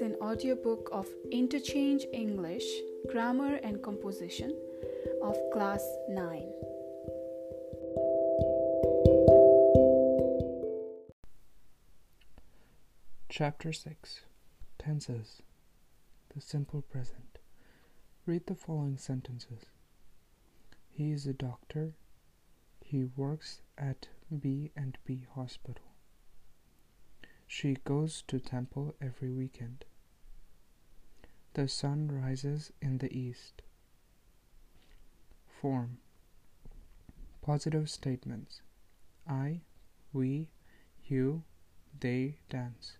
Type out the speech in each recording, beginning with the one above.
an audiobook of Interchange English, Grammar and Composition of Class 9. Chapter 6 Tenses The Simple Present. Read the following sentences. He is a doctor. He works at B and B Hospital. She goes to temple every weekend. The sun rises in the east. Form Positive statements I, we, you, they dance.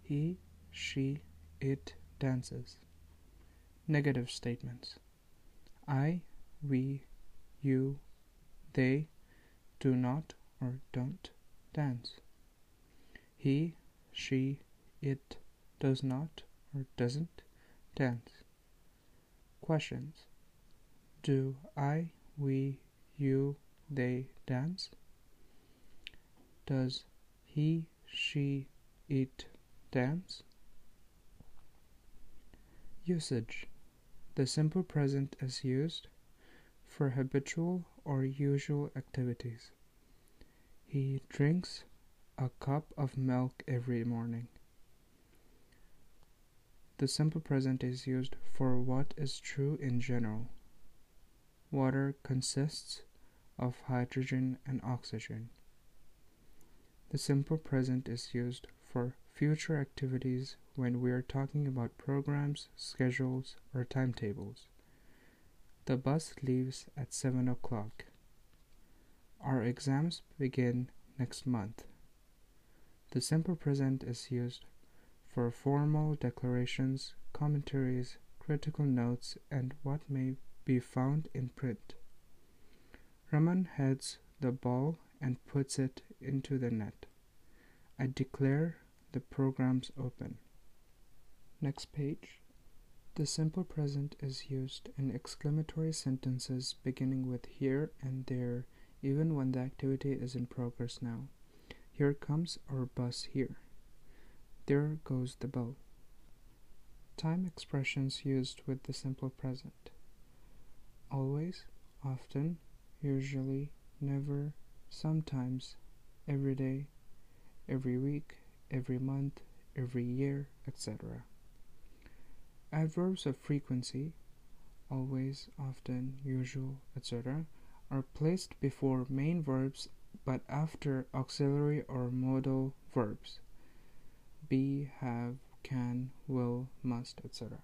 He, she, it dances. Negative statements I, we, you, they do not or don't dance. He, she, it does not or doesn't dance. Questions Do I, we, you, they dance? Does he, she, it dance? Usage The simple present is used for habitual or usual activities. He drinks a cup of milk every morning. The simple present is used for what is true in general. Water consists of hydrogen and oxygen. The simple present is used for future activities when we are talking about programs, schedules, or timetables. The bus leaves at 7 o'clock. Our exams begin next month. The simple present is used for formal declarations, commentaries, critical notes, and what may be found in print. Raman heads the ball and puts it into the net. I declare the program's open. Next page. The simple present is used in exclamatory sentences beginning with here and there, even when the activity is in progress now. Here comes our bus here. There goes the bow. Time expressions used with the simple present. Always, often, usually, never, sometimes, every day, every week, every month, every year, etc. Adverbs of frequency, always, often, usual, etc., are placed before main verbs but after auxiliary or modal verbs be, have, can, will, must, etc.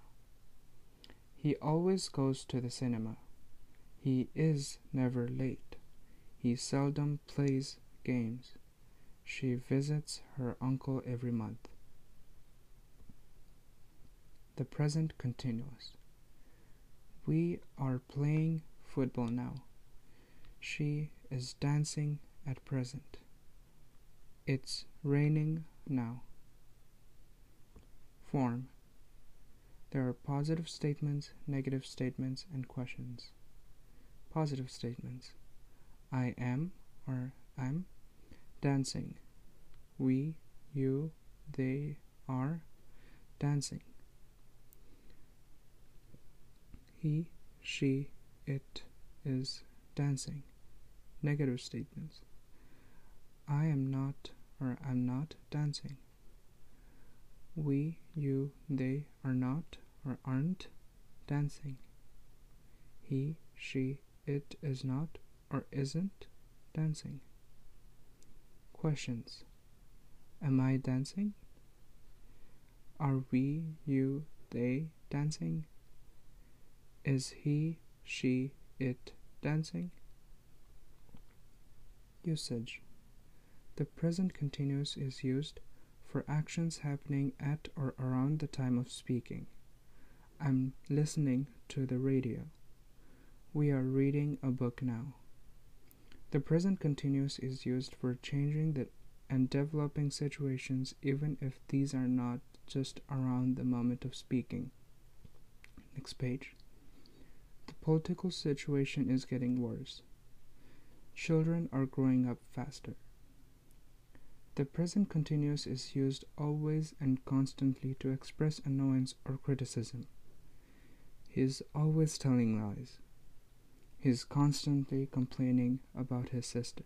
He always goes to the cinema. He is never late. He seldom plays games. She visits her uncle every month. The present continuous. We are playing football now. She is dancing at present. It's raining now. Form There are positive statements, negative statements, and questions. Positive statements I am or I'm dancing. We, you, they are dancing. He, she, it is dancing. Negative statements I am not or I'm not dancing. We, you, they are not or aren't dancing. He, she, it is not or isn't dancing. Questions Am I dancing? Are we, you, they dancing? Is he, she, it dancing? Usage the present continuous is used for actions happening at or around the time of speaking. I'm listening to the radio. We are reading a book now. The present continuous is used for changing the and developing situations even if these are not just around the moment of speaking. Next page. The political situation is getting worse. Children are growing up faster. The present continuous is used always and constantly to express annoyance or criticism. He is always telling lies. He is constantly complaining about his sister.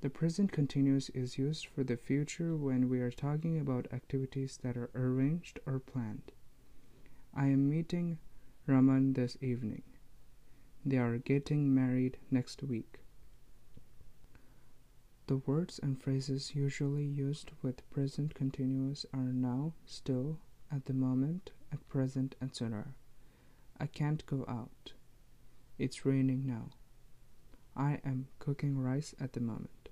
The present continuous is used for the future when we are talking about activities that are arranged or planned. I am meeting Raman this evening. They are getting married next week. The words and phrases usually used with present continuous are now, still, at the moment, at present, etc. I can't go out. It's raining now. I am cooking rice at the moment.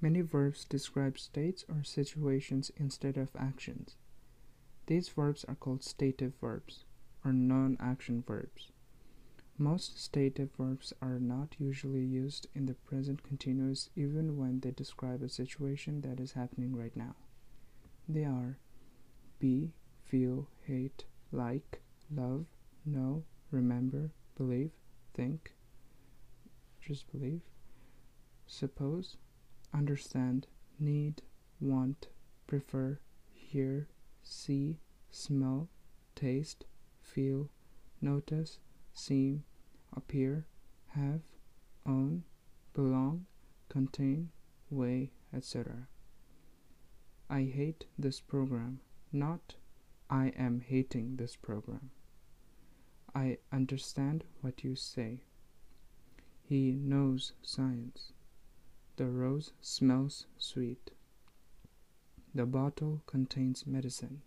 Many verbs describe states or situations instead of actions. These verbs are called stative verbs or non action verbs. Most stative verbs are not usually used in the present continuous even when they describe a situation that is happening right now. They are be, feel, hate, like, love, know, remember, believe, think, just believe, suppose, understand, need, want, prefer, hear, see, smell, taste, feel, notice, seem, appear, have, own, belong, contain, weigh, etc. I hate this program, not I am hating this program. I understand what you say. He knows science. The rose smells sweet. The bottle contains medicine.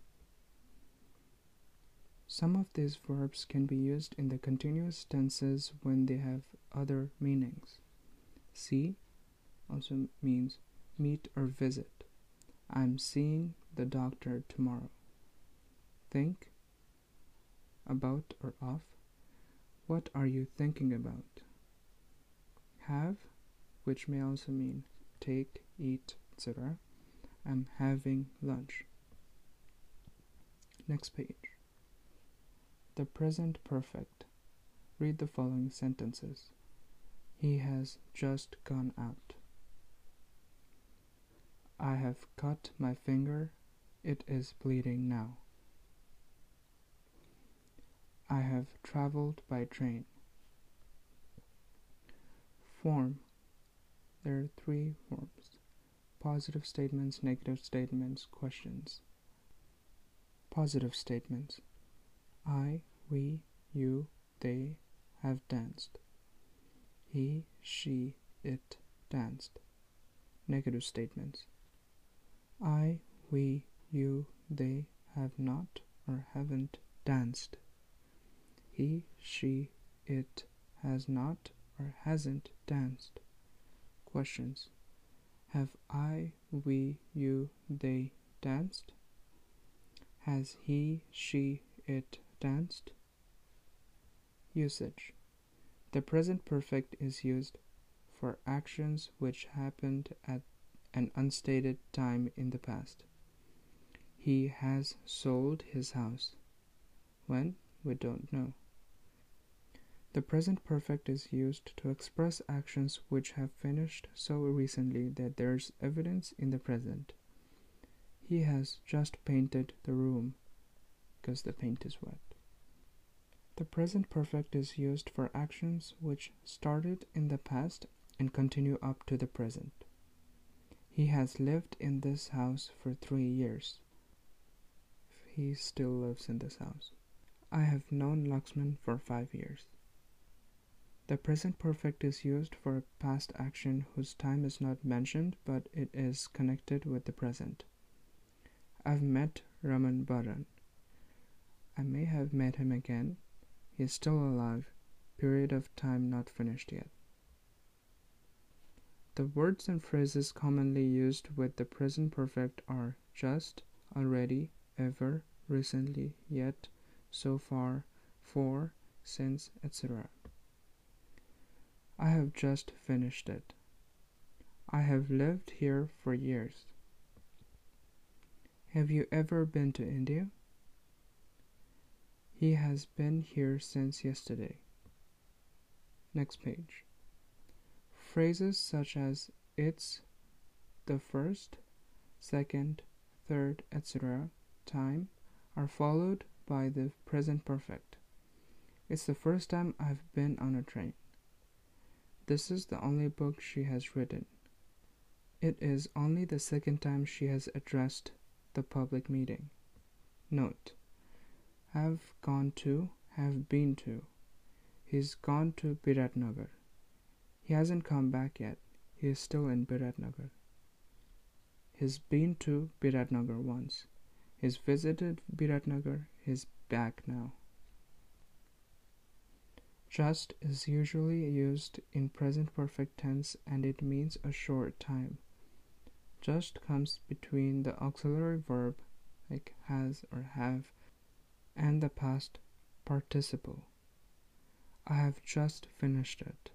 Some of these verbs can be used in the continuous tenses when they have other meanings. See also means meet or visit. I'm seeing the doctor tomorrow. Think about or of. What are you thinking about? Have, which may also mean take, eat, etc. I'm having lunch. Next page. The present perfect. Read the following sentences. He has just gone out. I have cut my finger. It is bleeding now. I have traveled by train. Form. There are three forms positive statements, negative statements, questions. Positive statements. I, we, you, they have danced. He, she, it danced. Negative statements. I, we, you, they have not or haven't danced. He, she, it has not or hasn't danced. Questions. Have I, we, you, they danced? Has he, she, it danced. Usage The present perfect is used for actions which happened at an unstated time in the past. He has sold his house. When? We don't know. The present perfect is used to express actions which have finished so recently that there's evidence in the present. He has just painted the room because the paint is wet. The present perfect is used for actions which started in the past and continue up to the present. He has lived in this house for three years. He still lives in this house. I have known Laxman for five years. The present perfect is used for a past action whose time is not mentioned but it is connected with the present. I've met Raman Baran. I may have met him again is still alive. Period of time not finished yet. The words and phrases commonly used with the present perfect are just, already, ever, recently, yet, so far, for, since, etc. I have just finished it. I have lived here for years. Have you ever been to India? He has been here since yesterday. Next page. Phrases such as its, the first, second, third, etc. time are followed by the present perfect. It's the first time I've been on a train. This is the only book she has written. It is only the second time she has addressed the public meeting. Note Have gone to, have been to. He's gone to Biratnagar. He hasn't come back yet. He is still in Biratnagar. He's been to Biratnagar once. He's visited Biratnagar. He's back now. Just is usually used in present perfect tense and it means a short time just comes between the auxiliary verb like has or have and the past participle. I have just finished it.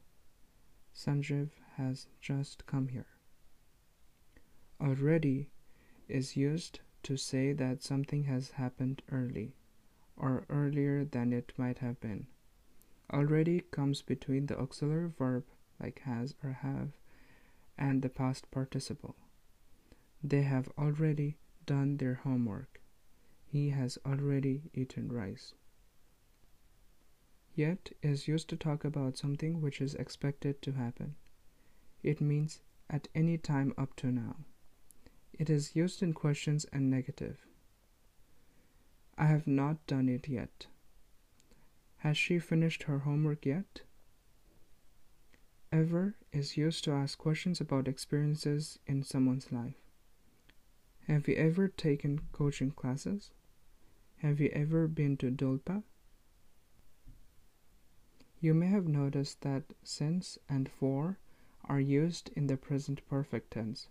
Sanjiv has just come here. Already is used to say that something has happened early or earlier than it might have been. Already comes between the auxiliary verb like has or have and the past participle. They have already done their homework. He has already eaten rice. Yet is used to talk about something which is expected to happen. It means at any time up to now. It is used in questions and negative. I have not done it yet. Has she finished her homework yet? Ever is used to ask questions about experiences in someone's life. Have you ever taken coaching classes? Have you ever been to Dolpa? You may have noticed that since and for are used in the present perfect tense.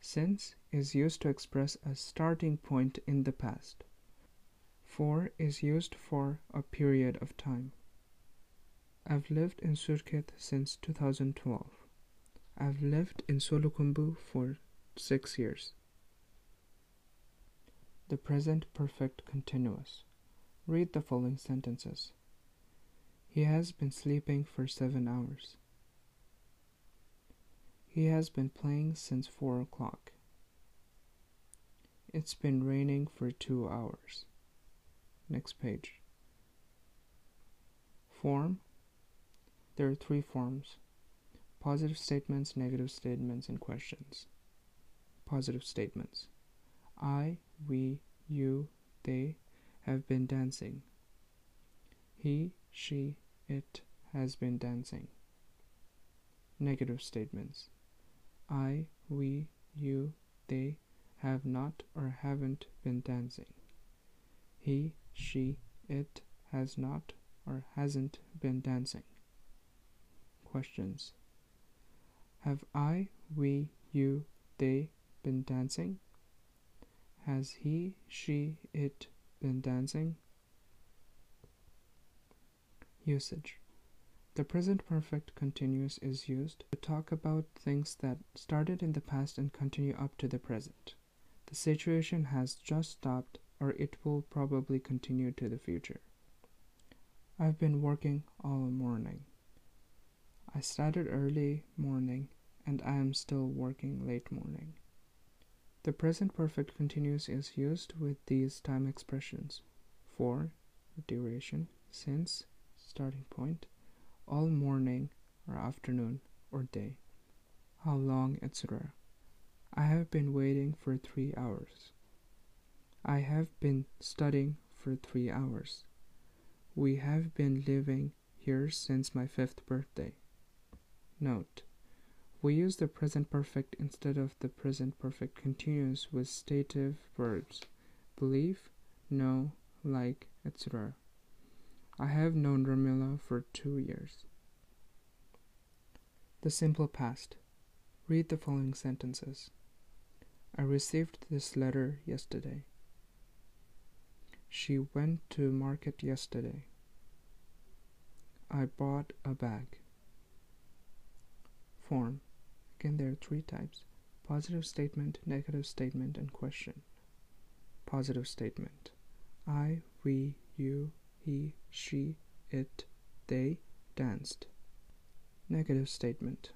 Since is used to express a starting point in the past. For is used for a period of time. I've lived in Surkhet since 2012. I've lived in Solukhumbu for six years. The present perfect continuous. Read the following sentences. He has been sleeping for seven hours. He has been playing since four o'clock. It's been raining for two hours. Next page. Form. There are three forms positive statements, negative statements, and questions. Positive statements. I we, you, they have been dancing. He, she, it has been dancing. Negative statements. I, we, you, they have not or haven't been dancing. He, she, it has not or hasn't been dancing. Questions. Have I, we, you, they been dancing? Has he, she, it been dancing? Usage The present perfect continuous is used to talk about things that started in the past and continue up to the present. The situation has just stopped or it will probably continue to the future. I've been working all morning. I started early morning and I am still working late morning. The present perfect continuous is used with these time expressions for duration, since starting point, all morning or afternoon or day, how long, etc. I have been waiting for three hours. I have been studying for three hours. We have been living here since my fifth birthday. Note we use the present perfect instead of the present perfect continuous with stative verbs believe, know, like, etc. I have known Ramila for two years. The simple past. Read the following sentences. I received this letter yesterday. She went to market yesterday. I bought a bag. Form. Again, there are three types positive statement, negative statement, and question. Positive statement I, we, you, he, she, it, they danced. Negative statement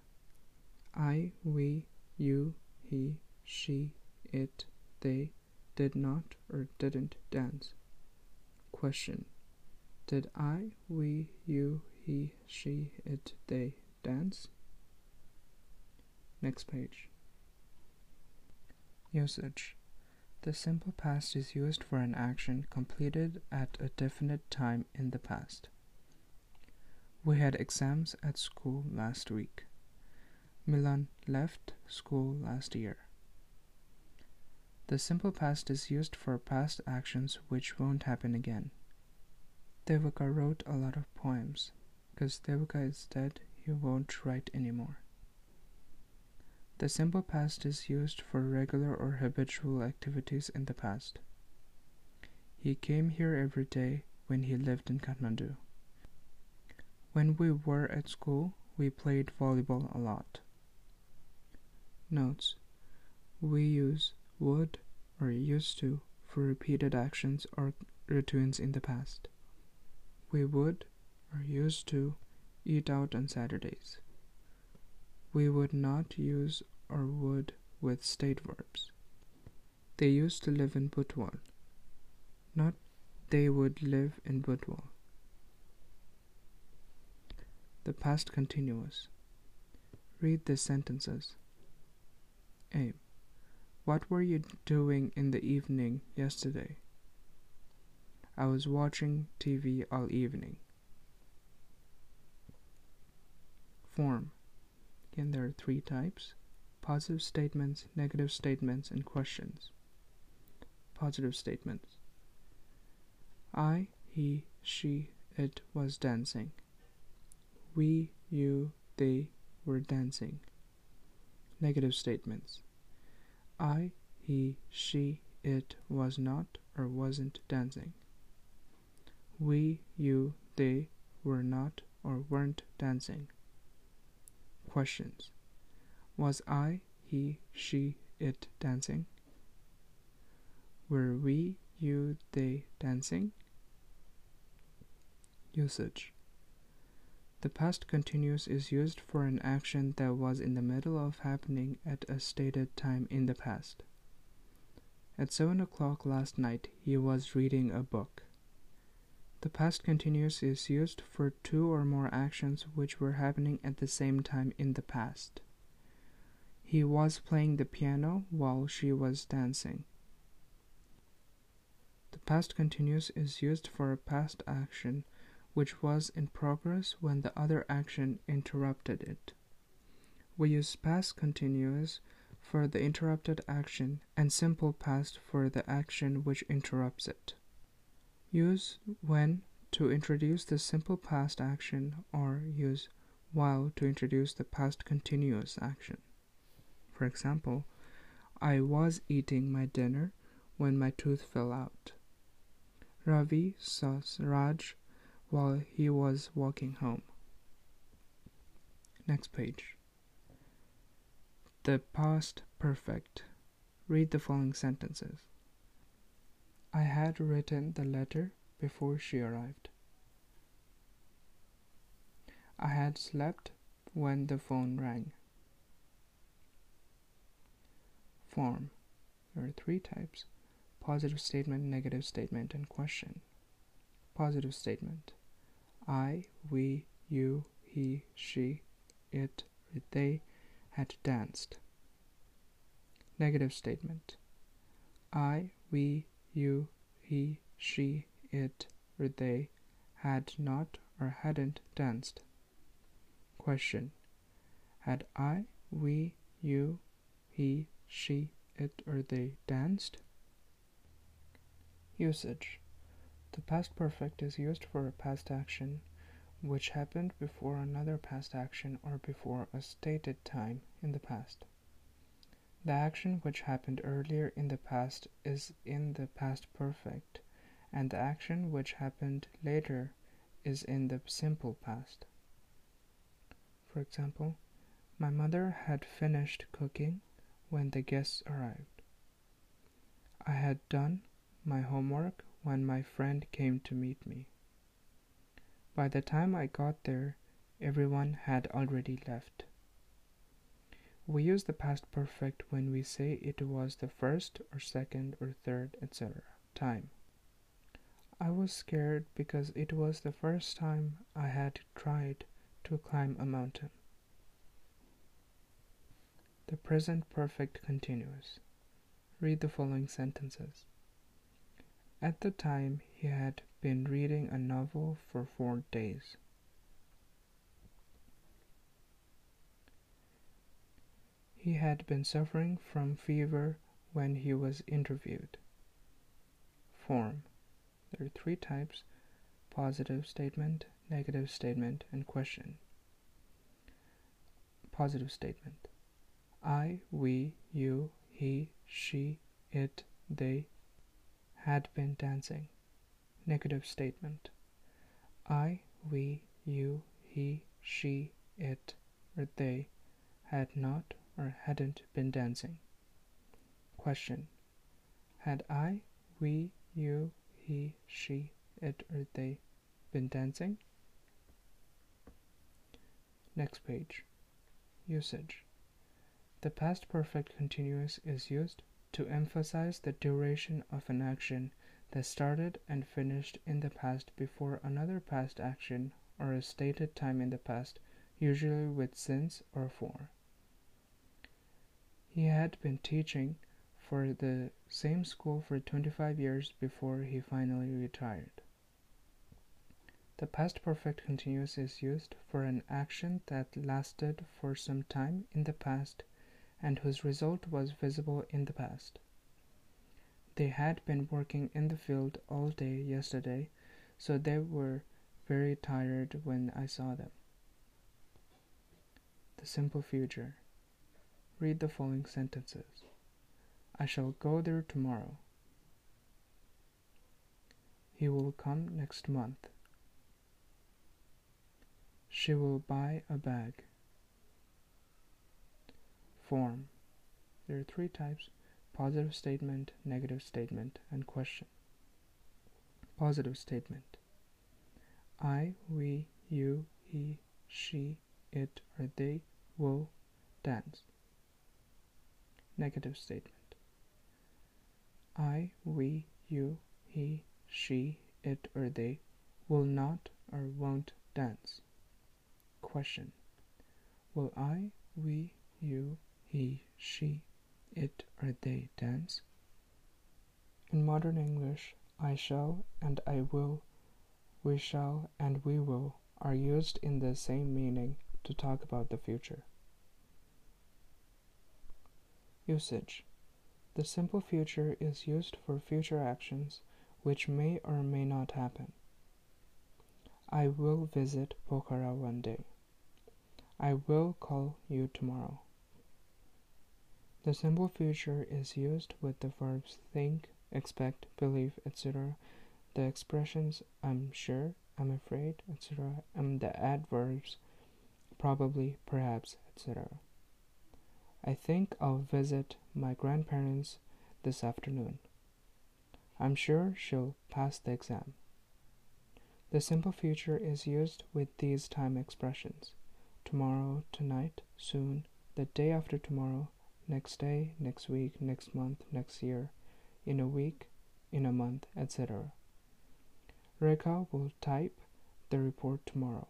I, we, you, he, she, it, they did not or didn't dance. Question Did I, we, you, he, she, it, they dance? Next page. Usage The simple past is used for an action completed at a definite time in the past. We had exams at school last week. Milan left school last year. The simple past is used for past actions which won't happen again. Devkota wrote a lot of poems. Because Devkota is dead, he won't write anymore. The simple past is used for regular or habitual activities in the past. He came here every day when he lived in Kathmandu. When we were at school, we played volleyball a lot. Notes We use would or used to for repeated actions or routines in the past. We would or used to eat out on Saturdays. We would not use or would with state verbs. They used to live in Butwal. Not they would live in Butwal. The past continuous. Read the sentences. A. What were you doing in the evening yesterday? I was watching TV all evening. Form. Again, there are three types positive statements, negative statements, and questions. Positive statements. I, he, she, it was dancing. We, you, they were dancing. Negative statements. I, he, she, it was not or wasn't dancing. We, you, they were not or weren't dancing. Questions Was I, he, she, it dancing? Were we, you, they dancing? Usage the past continuous is used for an action that was in the middle of happening at a stated time in the past. At seven o'clock last night, he was reading a book. The past continuous is used for two or more actions which were happening at the same time in the past. He was playing the piano while she was dancing. The past continuous is used for a past action which was in progress when the other action interrupted it. We use past continuous for the interrupted action and simple past for the action which interrupts it. Use when to introduce the simple past action or use while to introduce the past continuous action. For example, I was eating my dinner when my tooth fell out. Ravi saw Raj while he was walking home. Next page. The past perfect. Read the following sentences. I had written the letter before she arrived. I had slept when the phone rang. Form. There are three types positive statement, negative statement, and question. Positive statement I, we, you, he, she, it, they had danced. Negative statement I, we, you, he, she, it, or they had not or hadn't danced. Question Had I, we, you, he, she, it, or they danced? Usage the past perfect is used for a past action which happened before another past action or before a stated time in the past. The action which happened earlier in the past is in the past perfect, and the action which happened later is in the simple past. For example, my mother had finished cooking when the guests arrived. I had done my homework when my friend came to meet me. By the time I got there, everyone had already left. We use the past perfect when we say it was the first or second or third, etc. Time. I was scared because it was the first time I had tried to climb a mountain. The present perfect continuous. Read the following sentences. At the time, he had been reading a novel for four days. He had been suffering from fever when he was interviewed. Form. There are three types positive statement, negative statement, and question. Positive statement I, we, you, he, she, it, they had been dancing. Negative statement I, we, you, he, she, it, or they had not or hadn't been dancing. Question Had I, we, you, he, she, it, or they been dancing? Next page. Usage. The past perfect continuous is used to emphasize the duration of an action that started and finished in the past before another past action or a stated time in the past, usually with since or for. He had been teaching for the same school for 25 years before he finally retired. The past perfect continuous is used for an action that lasted for some time in the past and whose result was visible in the past. They had been working in the field all day yesterday, so they were very tired when I saw them. The simple future. Read the following sentences. I shall go there tomorrow. He will come next month. She will buy a bag. Form. There are three types positive statement, negative statement, and question. Positive statement I, we, you, he, she, it, or they will dance. Negative statement I, we, you, he, she, it, or they will not or won't dance. Question Will I, we, you, he, she, it, or they dance? In modern English, I shall and I will, we shall and we will are used in the same meaning to talk about the future. Usage the simple future is used for future actions which may or may not happen. I will visit Pokhara one day. I will call you tomorrow. The simple future is used with the verbs think, expect, believe, etc. The expressions I'm sure, I'm afraid, etc. and the adverbs probably, perhaps, etc. I think I'll visit my grandparents this afternoon. I'm sure she'll pass the exam. The simple future is used with these time expressions tomorrow, tonight, soon, the day after tomorrow, next day, next week, next month, next year, in a week, in a month, etc. Rekha will type the report tomorrow.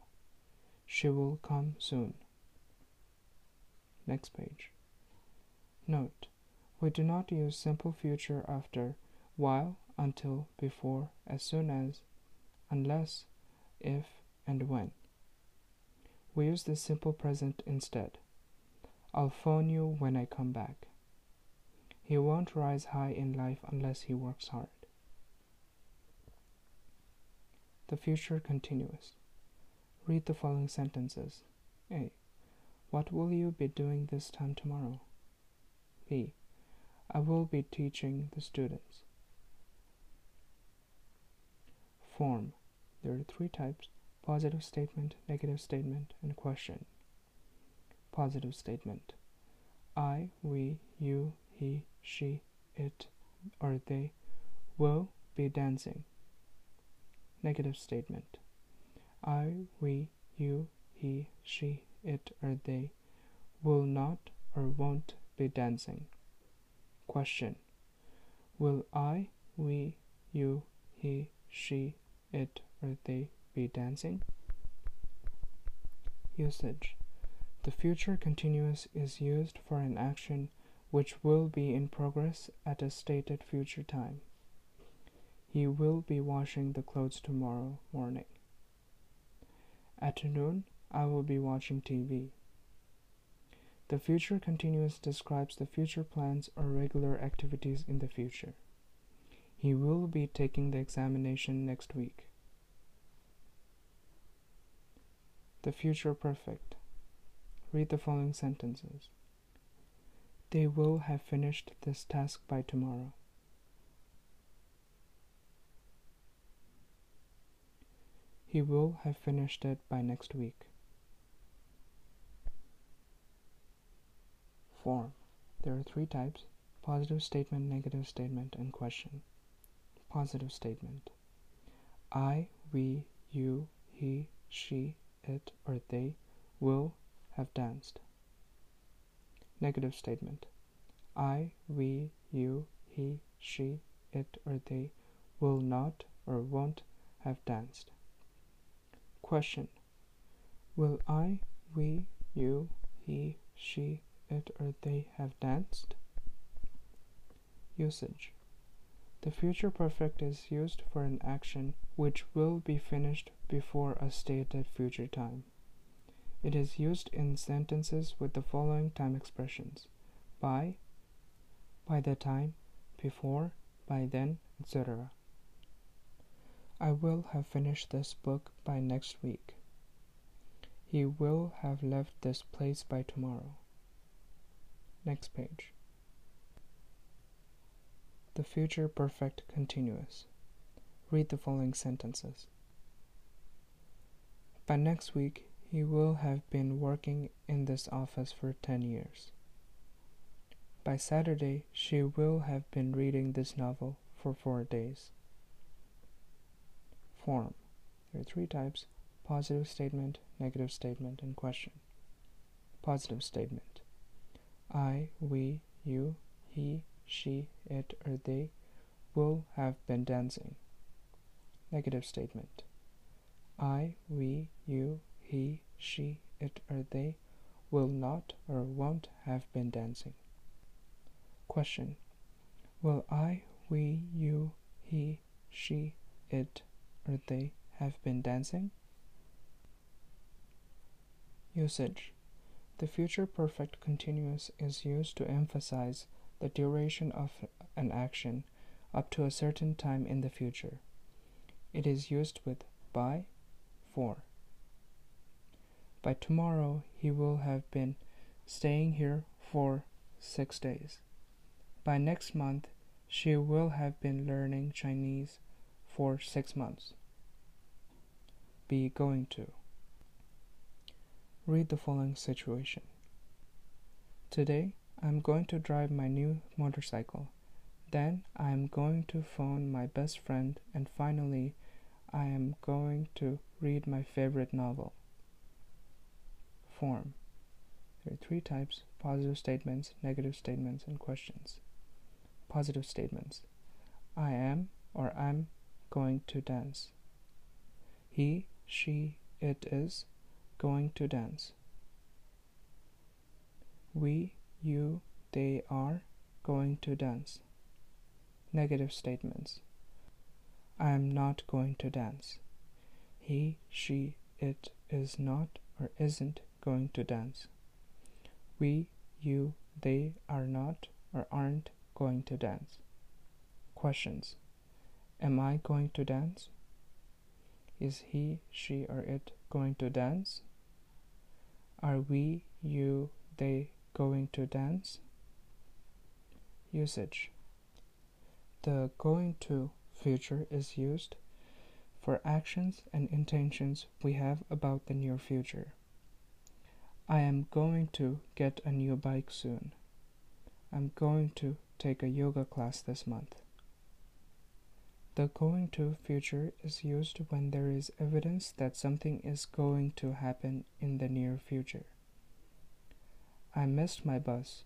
She will come soon. Next page. Note: We do not use simple future after while, until, before, as soon as, unless, if, and when. We use the simple present instead. I'll phone you when I come back. He won't rise high in life unless he works hard. The future continuous. Read the following sentences. A. What will you be doing this time tomorrow? B. I will be teaching the students. Form. There are three types positive statement, negative statement, and question. Positive statement I, we, you, he, she, it, or they will be dancing. Negative statement I, we, you, he, she, it, or they will not or won't be dancing. Question Will I, we, you, he, she, it, or they be dancing? Usage The future continuous is used for an action which will be in progress at a stated future time. He will be washing the clothes tomorrow morning. At noon, I will be watching TV. The future continuous describes the future plans or regular activities in the future. He will be taking the examination next week. The future perfect. Read the following sentences. They will have finished this task by tomorrow. He will have finished it by next week. Form. There are three types positive statement, negative statement, and question. Positive statement I, we, you, he, she, it, or they will have danced. Negative statement I, we, you, he, she, it, or they will not or won't have danced. Question Will I, we, you, he, she, it or they have danced. Usage The future perfect is used for an action which will be finished before a stated future time. It is used in sentences with the following time expressions by, by the time, before, by then, etc. I will have finished this book by next week. He will have left this place by tomorrow. Next page. The future perfect continuous. Read the following sentences. By next week, he will have been working in this office for 10 years. By Saturday, she will have been reading this novel for four days. Form. There are three types positive statement, negative statement, and question. Positive statement. I, we, you, he, she, it, or they will have been dancing. Negative statement. I, we, you, he, she, it, or they will not or won't have been dancing. Question. Will I, we, you, he, she, it, or they have been dancing? Usage. The future perfect continuous is used to emphasize the duration of an action up to a certain time in the future. It is used with by, for. By tomorrow, he will have been staying here for six days. By next month, she will have been learning Chinese for six months. Be going to. Read the following situation. Today, I'm going to drive my new motorcycle. Then, I am going to phone my best friend, and finally, I am going to read my favorite novel. Form. There are three types positive statements, negative statements, and questions. Positive statements I am or I'm going to dance. He, she, it is going to dance. We, you, they are going to dance. Negative statements. I am not going to dance. He, she, it is not or isn't going to dance. We, you, they are not or aren't going to dance. Questions. Am I going to dance? Is he, she, or it going to dance? Are we, you, they going to dance? Usage The going to future is used for actions and intentions we have about the near future. I am going to get a new bike soon. I'm going to take a yoga class this month. The going to future is used when there is evidence that something is going to happen in the near future. I missed my bus.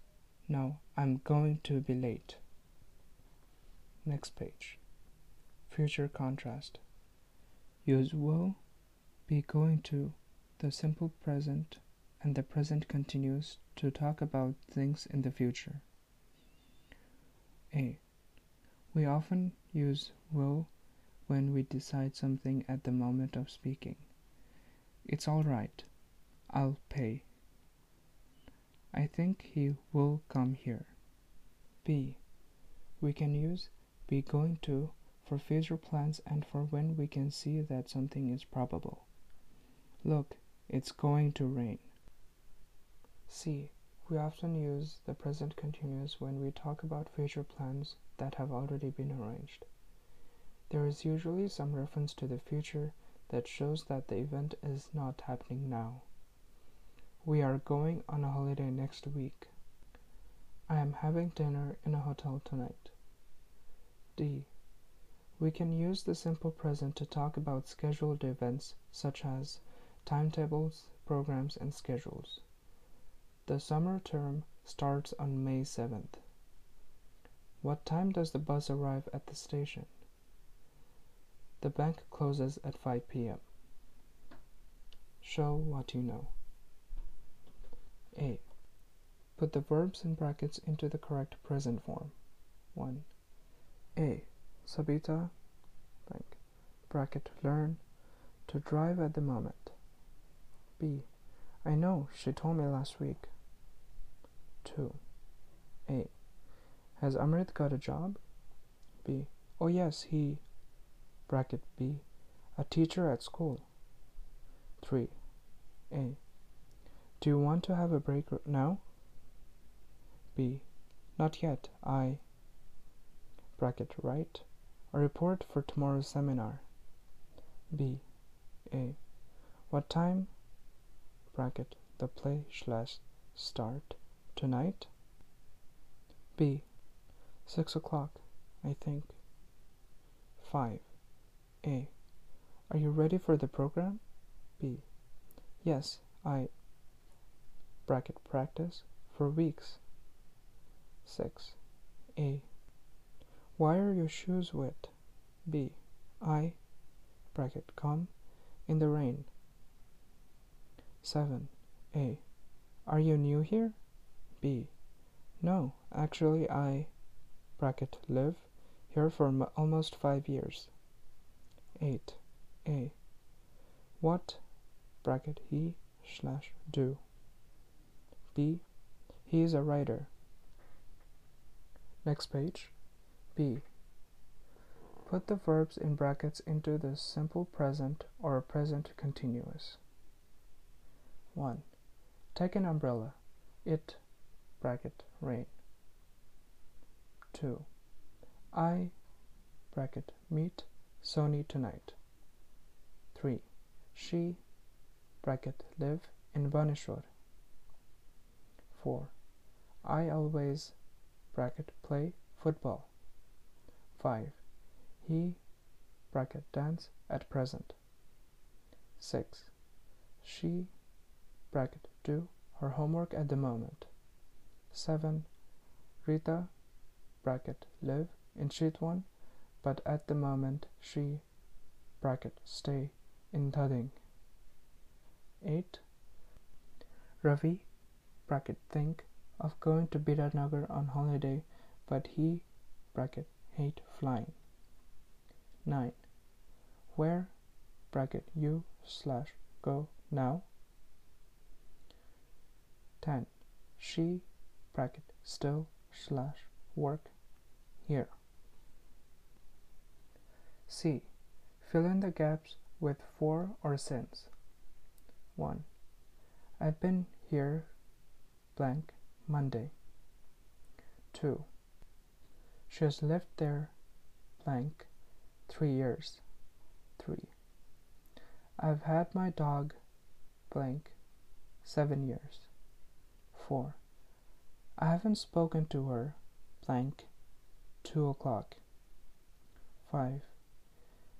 No, I'm going to be late. Next page. Future contrast. Use will, be going to, the simple present, and the present continuous to talk about things in the future. A. We often use will when we decide something at the moment of speaking. It's all right. I'll pay. I think he will come here. B. We can use be going to for future plans and for when we can see that something is probable. Look, it's going to rain. C. We often use the present continuous when we talk about future plans that have already been arranged. There is usually some reference to the future that shows that the event is not happening now. We are going on a holiday next week. I am having dinner in a hotel tonight. D. We can use the simple present to talk about scheduled events such as timetables, programs, and schedules. The summer term starts on May 7th. What time does the bus arrive at the station? The bank closes at 5 p.m. Show what you know. A. Put the verbs in brackets into the correct present form. 1. A. Sabita blank, bracket learn to drive at the moment. B. I know, she told me last week. 2. A. Has Amrit got a job? B. Oh, yes, he. Bracket B. A teacher at school. 3. A. Do you want to have a break now? B. Not yet. I. Bracket right. A report for tomorrow's seminar. B. A. What time? Bracket the play slash start. Tonight? B. Six o'clock, I think. 5. A. Are you ready for the program? B. Yes, I. Bracket practice for weeks. 6. A. Why are your shoes wet? B. I. Bracket come in the rain. 7. A. Are you new here? B. No, actually I bracket live here for almost five years. 8. A. What bracket he slash do? B. He is a writer. Next page. B. Put the verbs in brackets into the simple present or present continuous. 1. Take an umbrella. It bracket rain. 2. I bracket meet Sony tonight. 3. She bracket live in Baneshwor. 4. I always bracket play football. 5. He bracket dance at present. 6. She bracket do her homework at the moment. 7. Rita bracket live in sheet 1 but at the moment she bracket stay in Thading. 8. Ravi bracket think of going to Biratnagar on holiday but he bracket hate flying. 9. Where bracket you slash go now 10. She bracket still slash work here. C. Fill in the gaps with for or since. 1. I've been here blank Monday. 2. She has lived there blank three years. 3. I've had my dog blank seven years. 4. I haven't spoken to her blank two o'clock. 5.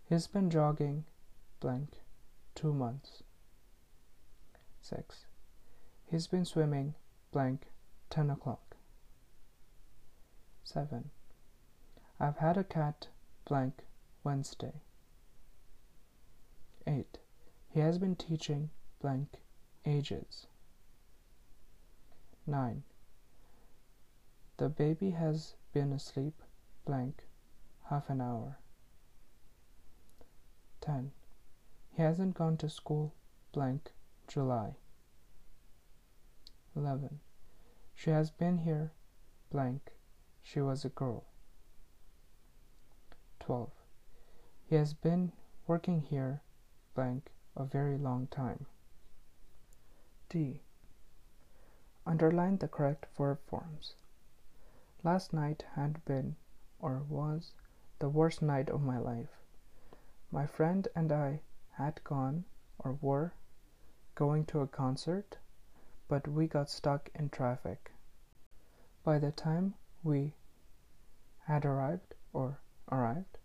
He's been jogging blank two months. 6. He's been swimming blank 10 o'clock. 7. I've had a cat blank Wednesday. 8. He has been teaching blank ages. 9. The baby has been asleep blank half an hour. 10. He hasn't gone to school blank July. 11. She has been here blank she was a girl. 12. He has been working here blank a very long time. D. Underline the correct verb forms. Last night had been or was the worst night of my life. My friend and I had gone or were going to a concert, but we got stuck in traffic. By the time we had arrived or arrived,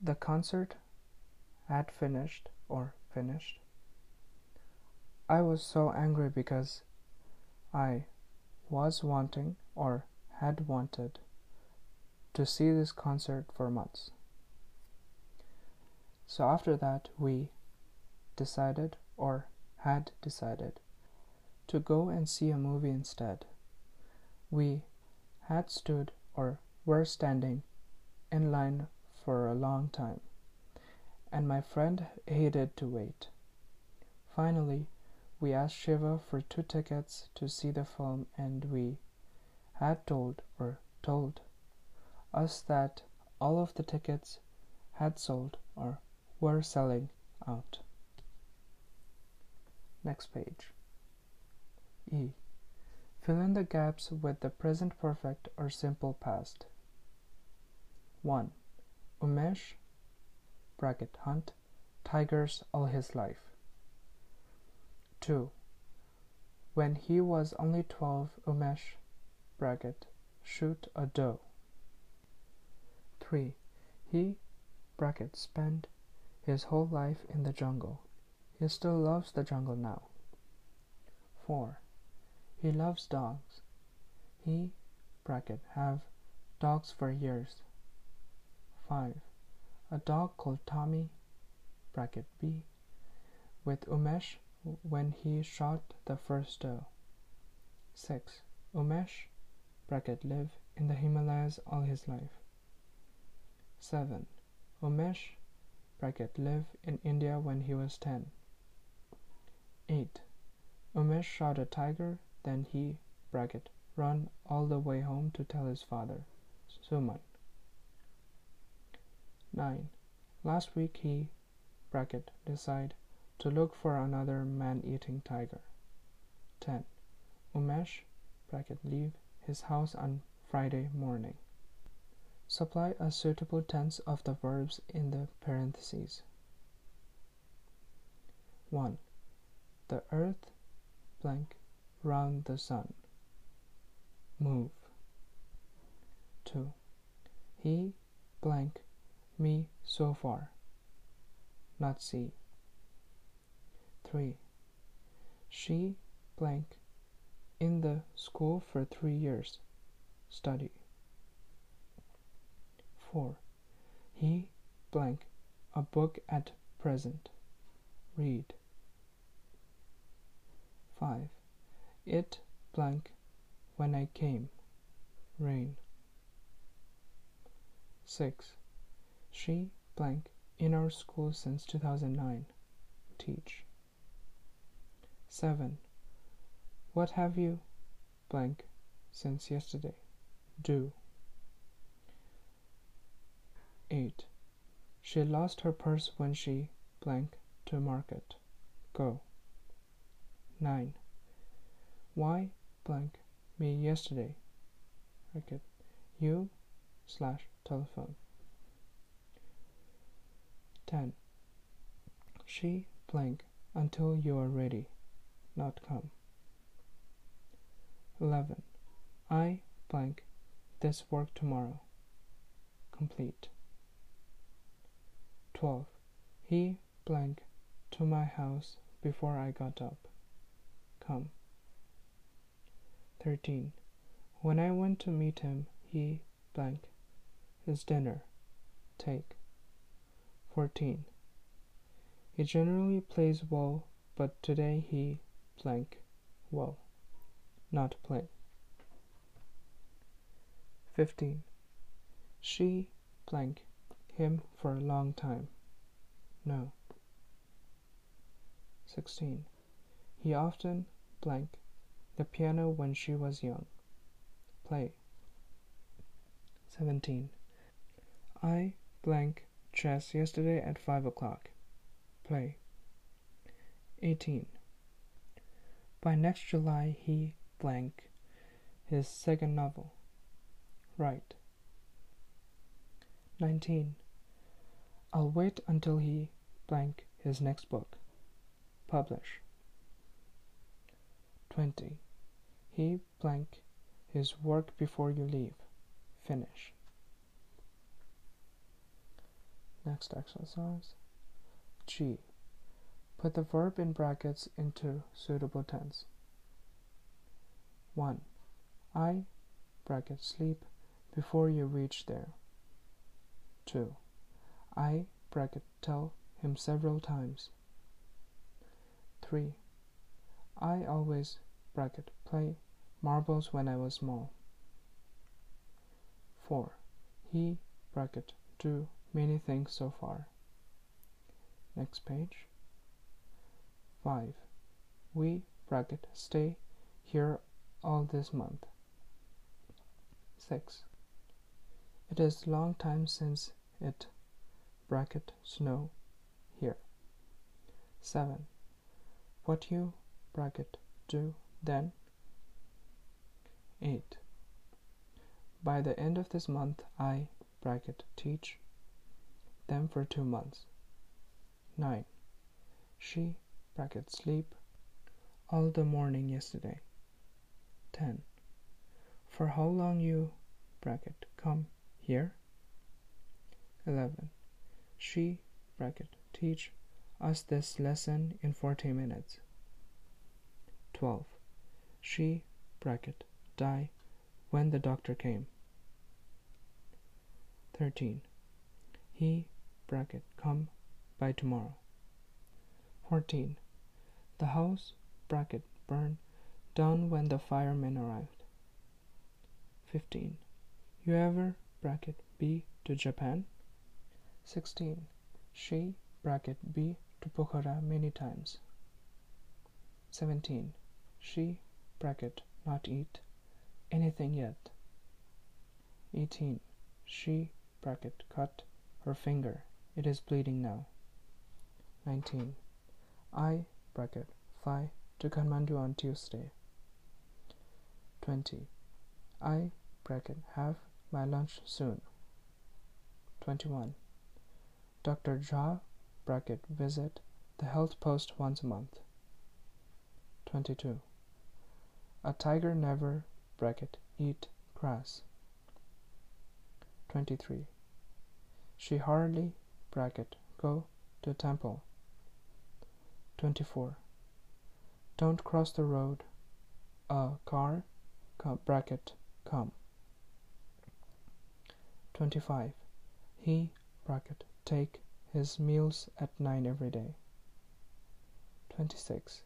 the concert had finished or finished. I was so angry because I was wanting or had wanted to see this concert for months. So after that, we decided or had decided to go and see a movie instead. We had stood or were standing in line for a long time, and my friend hated to wait. Finally, we asked Shiva for two tickets to see the film, and we had told or told us that all of the tickets had sold or were selling out. Next page. E. Fill in the gaps with the present perfect or simple past. 1. Umesh bracket hunt tigers all his life. 2. When he was only 12, Umesh bracket shoot a doe. 3. He bracket spent his whole life in the jungle. He still loves the jungle now. 4. He loves dogs. He bracket have dogs for years. 5. A dog called Tommy bracket B with Umesh when he shot the first doe. 6. Umesh bracket live in the Himalayas all his life. 7. Umesh bracket live in India when he was 10. 8. Umesh shot a tiger, then he bracket run all the way home to tell his father, Suman. 9. Last week he bracket decide to look for another man-eating tiger. 10. Umesh bracket leave his house on Friday morning. Supply a suitable tense of the verbs in the parentheses. 1. The earth blank round the sun. Move. 2. He blank me so far. Not see. 3. She blank in the school for three years. Study. 4. He blank a book at present. Read. 5. It blank when I came. Rain. 6. She blank in our school since 2009. Teach. 7. What have you blank since yesterday? Do. 8. She lost her purse when she blank to market. Go. 9. Why blank me yesterday? Bracket. You slash telephone. 10. She blank until you are ready, not come. 11. I blank this work tomorrow. Complete. 12. He blank to my house before I got up. Come. 13. When I went to meet him, he blank his dinner. Take. 14. He generally plays well, but today he blank well. Not play. 15. She blank him for a long time. No. 16. He often blank the piano when she was young. Play. 17. I blank chess yesterday at 5 o'clock. Play. 18. By next July he blank his second novel. Write. 19. I'll wait until he blank his next book. Publish. 20. He blank his work before you leave. Finish. Next exercise. G. Put the verb in brackets into suitable tense. 1. I bracket sleep before you reach there. 2. I bracket tell him several times. 3. I always bracket play marbles when I was small. 4. He bracket do many things so far. Next page. 5. We bracket stay here all this month. 6. It is long time since it bracket snow here. 7. What you bracket do then? 8. By the end of this month I bracket teach them for two months. 9. She bracket sleep all the morning yesterday. 10. For how long you bracket come here? 11. She bracket teach us this lesson in 40 minutes. 12. She bracket die when the doctor came. 13. He bracket come by tomorrow. 14. The house bracket burn down when the firemen arrived. 15. You ever bracket be to Japan? 16. She bracket be to Pokhara many times. 17. She bracket not eat anything yet. 18. She bracket cut her finger. It is bleeding now. 19. I bracket fly to Kathmandu on Tuesday. 20. I bracket have my lunch soon. 21. Dr. Jha bracket visit the health post once a month. 22. A tiger never bracket eat grass. 23. She hardly bracket go to temple. 24. Don't cross the road. A car bracket come. 25. He bracket take his meals at 9 every day. 26.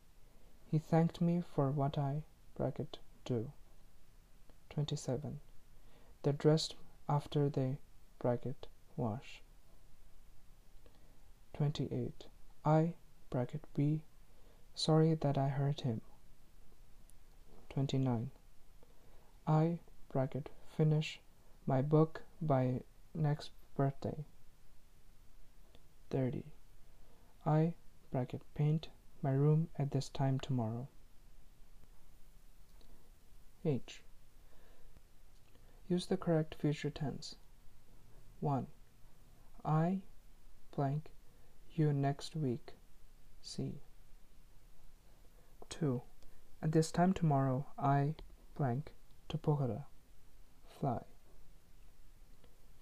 He thanked me for what I bracket do. 27. They dressed after they bracket wash. 28. I bracket sorry that I hurt him. 29. I bracket finish my book by next birthday. 30. I bracket paint my room at this time tomorrow. H. Use the correct future tense. 1. I blank you next week. C. 2. At this time tomorrow, I blank to Pokhara. Fly.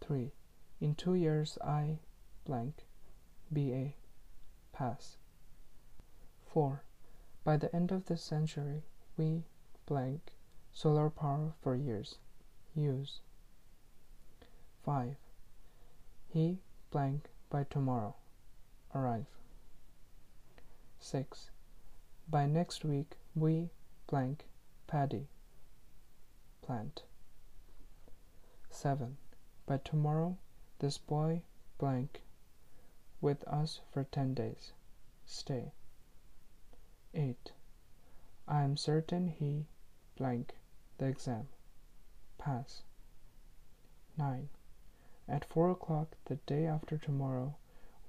3. In two years, I blank BA. Pass. 4. By the end of this century, we blank solar power for years. Use. 5. He blank by tomorrow. Arrive. 6. By next week we blank paddy. Plant. 7. By tomorrow this boy blank with us for 10 days. Stay. 8. I am certain he blank the exam. Pass. 9. At 4 o'clock the day after tomorrow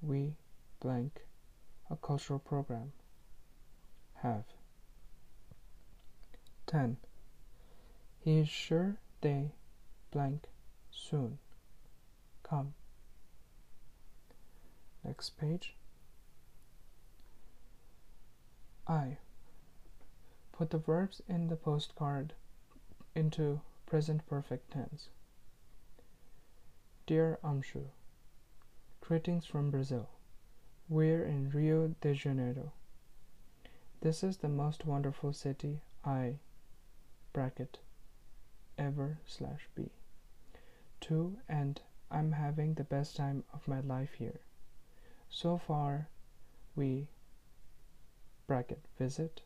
we blank a cultural program. Have. 10. He is sure they blank soon come. Next page. I. Put the verbs in the postcard into present perfect tense. Dear Amshu, greetings from Brazil. We're in Rio de Janeiro. This is the most wonderful city I bracket ever slash be to and I'm having the best time of my life here. So far we bracket visit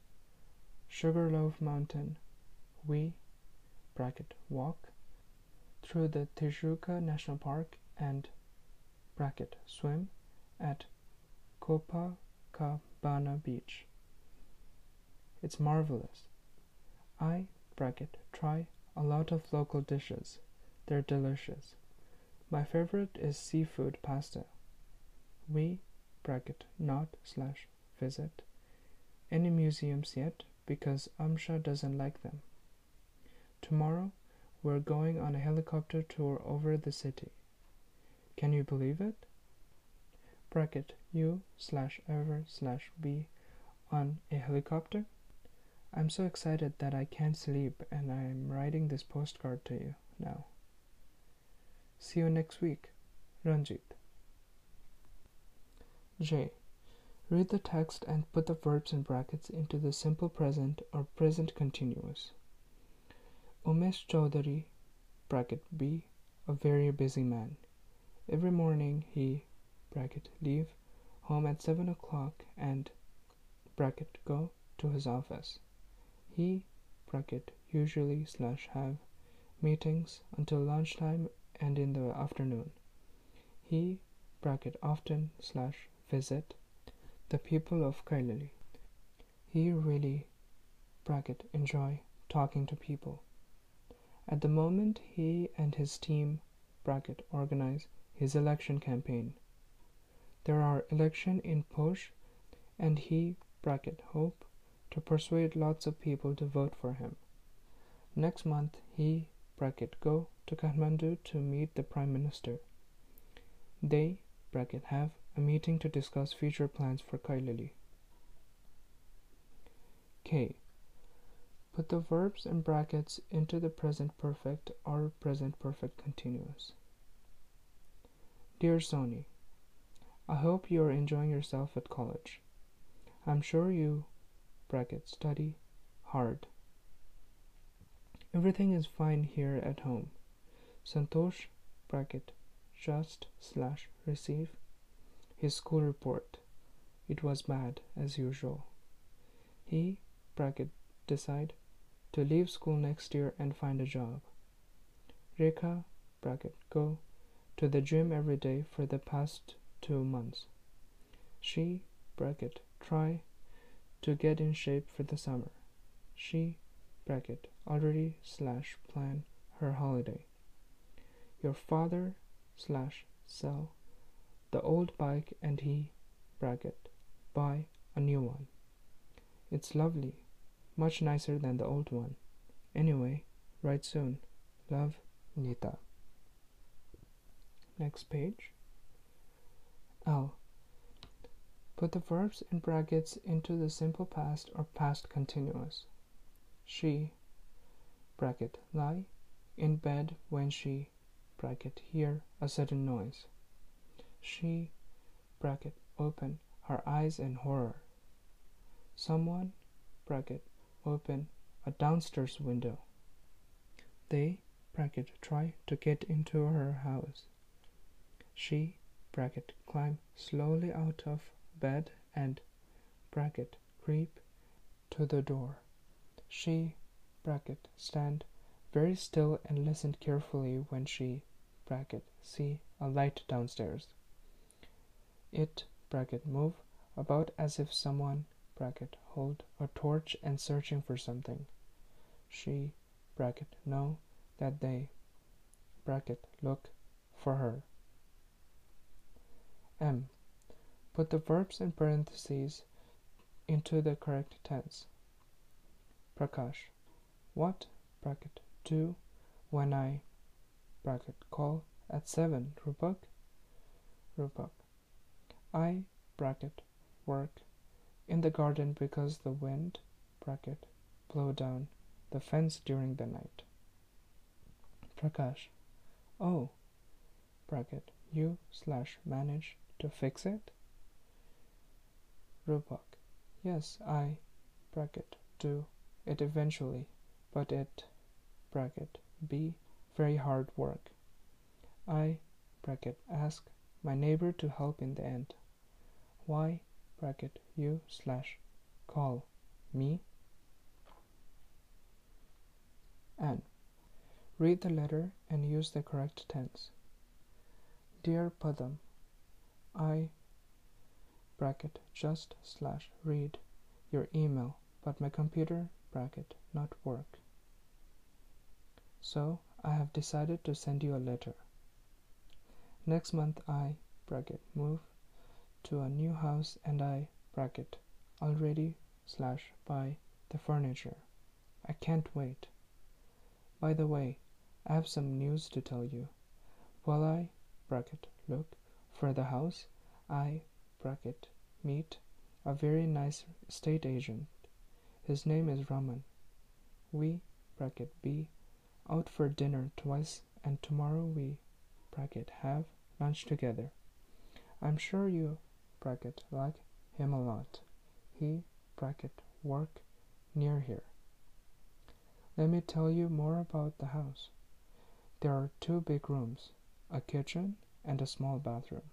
Sugarloaf Mountain we bracket walk through the Tijuca National Park and bracket swim at Copacabana Beach. It's marvelous. I bracket try a lot of local dishes. They're delicious. My favorite is seafood pasta. We bracket not slash visit any museums yet because Amsha doesn't like them. Tomorrow we're going on a helicopter tour over the city. Can you believe it? Bracket you slash ever slash be on a helicopter? I'm so excited that I can't sleep and I'm writing this postcard to you now. See you next week. Ranjit. J. Read the text and put the verbs in brackets into the simple present or present continuous. Umesh Chaudhary, bracket B, a very busy man. Every morning he, bracket leave, home at 7 o'clock and, bracket go, to his office. He, bracket usually slash have, meetings until lunchtime and in the afternoon. He, bracket often slash visit, the people of Kailali. He really, bracket enjoy, talking to people. At the moment, he and his team bracket organize his election campaign. There are election in Posh, and he bracket hope to persuade lots of people to vote for him. Next month, he bracket go to Kathmandu to meet the Prime Minister. They bracket have a meeting to discuss future plans for Kailali. K. Put the verbs in brackets into the present perfect or present perfect continuous. Dear Sony, I hope you are enjoying yourself at college. I'm sure you bracket study hard. Everything is fine here at home. Santosh bracket just slash receive his school report. It was bad as usual. He bracket decide to leave school next year and find a job. Rekha bracket go to the gym every day for the past two months. She bracket try to get in shape for the summer. She bracket already slash plan her holiday. Your father slash sell the old bike and he bracket buy a new one. It's lovely much nicer than the old one. Anyway, write soon. Love, Nita. Next page. L. Put the verbs in brackets into the simple past or past continuous. She, bracket, lie in bed when she, bracket, hear a sudden noise. She, bracket, open her eyes in horror. Someone, bracket, open a downstairs window. They bracket try to get into her house. She bracket climb slowly out of bed and bracket creep to the door. She bracket stand very still and listened carefully when she bracket see a light downstairs. It bracket move about as if someone bracket hold a torch and searching for something. She bracket know that they bracket look for her. M. Put the verbs in parentheses into the correct tense. Prakash. What bracket do when I bracket call at seven Rupak? Rupak. I bracket work in the garden because the wind bracket blow down the fence during the night. Prakash. Oh, bracket you slash manage to fix it? Rupak. Yes, I bracket do it eventually, but it bracket be very hard work. I bracket ask my neighbor to help in the end. Why bracket you slash call me and read the letter and use the correct tense. Dear Padam, I bracket just slash read your email, but my computer bracket not work. So I have decided to send you a letter. Next month I bracket move to a new house and I bracket already slash buy the furniture. I can't wait. By the way, I have some news to tell you. While I bracket look for the house, I bracket meet a very nice estate agent. His name is Raman. We bracket be out for dinner twice and tomorrow we bracket have lunch together. I'm sure you bracket like him a lot. He bracket work near here. Let me tell you more about the house. There are two big rooms, a kitchen and a small bathroom.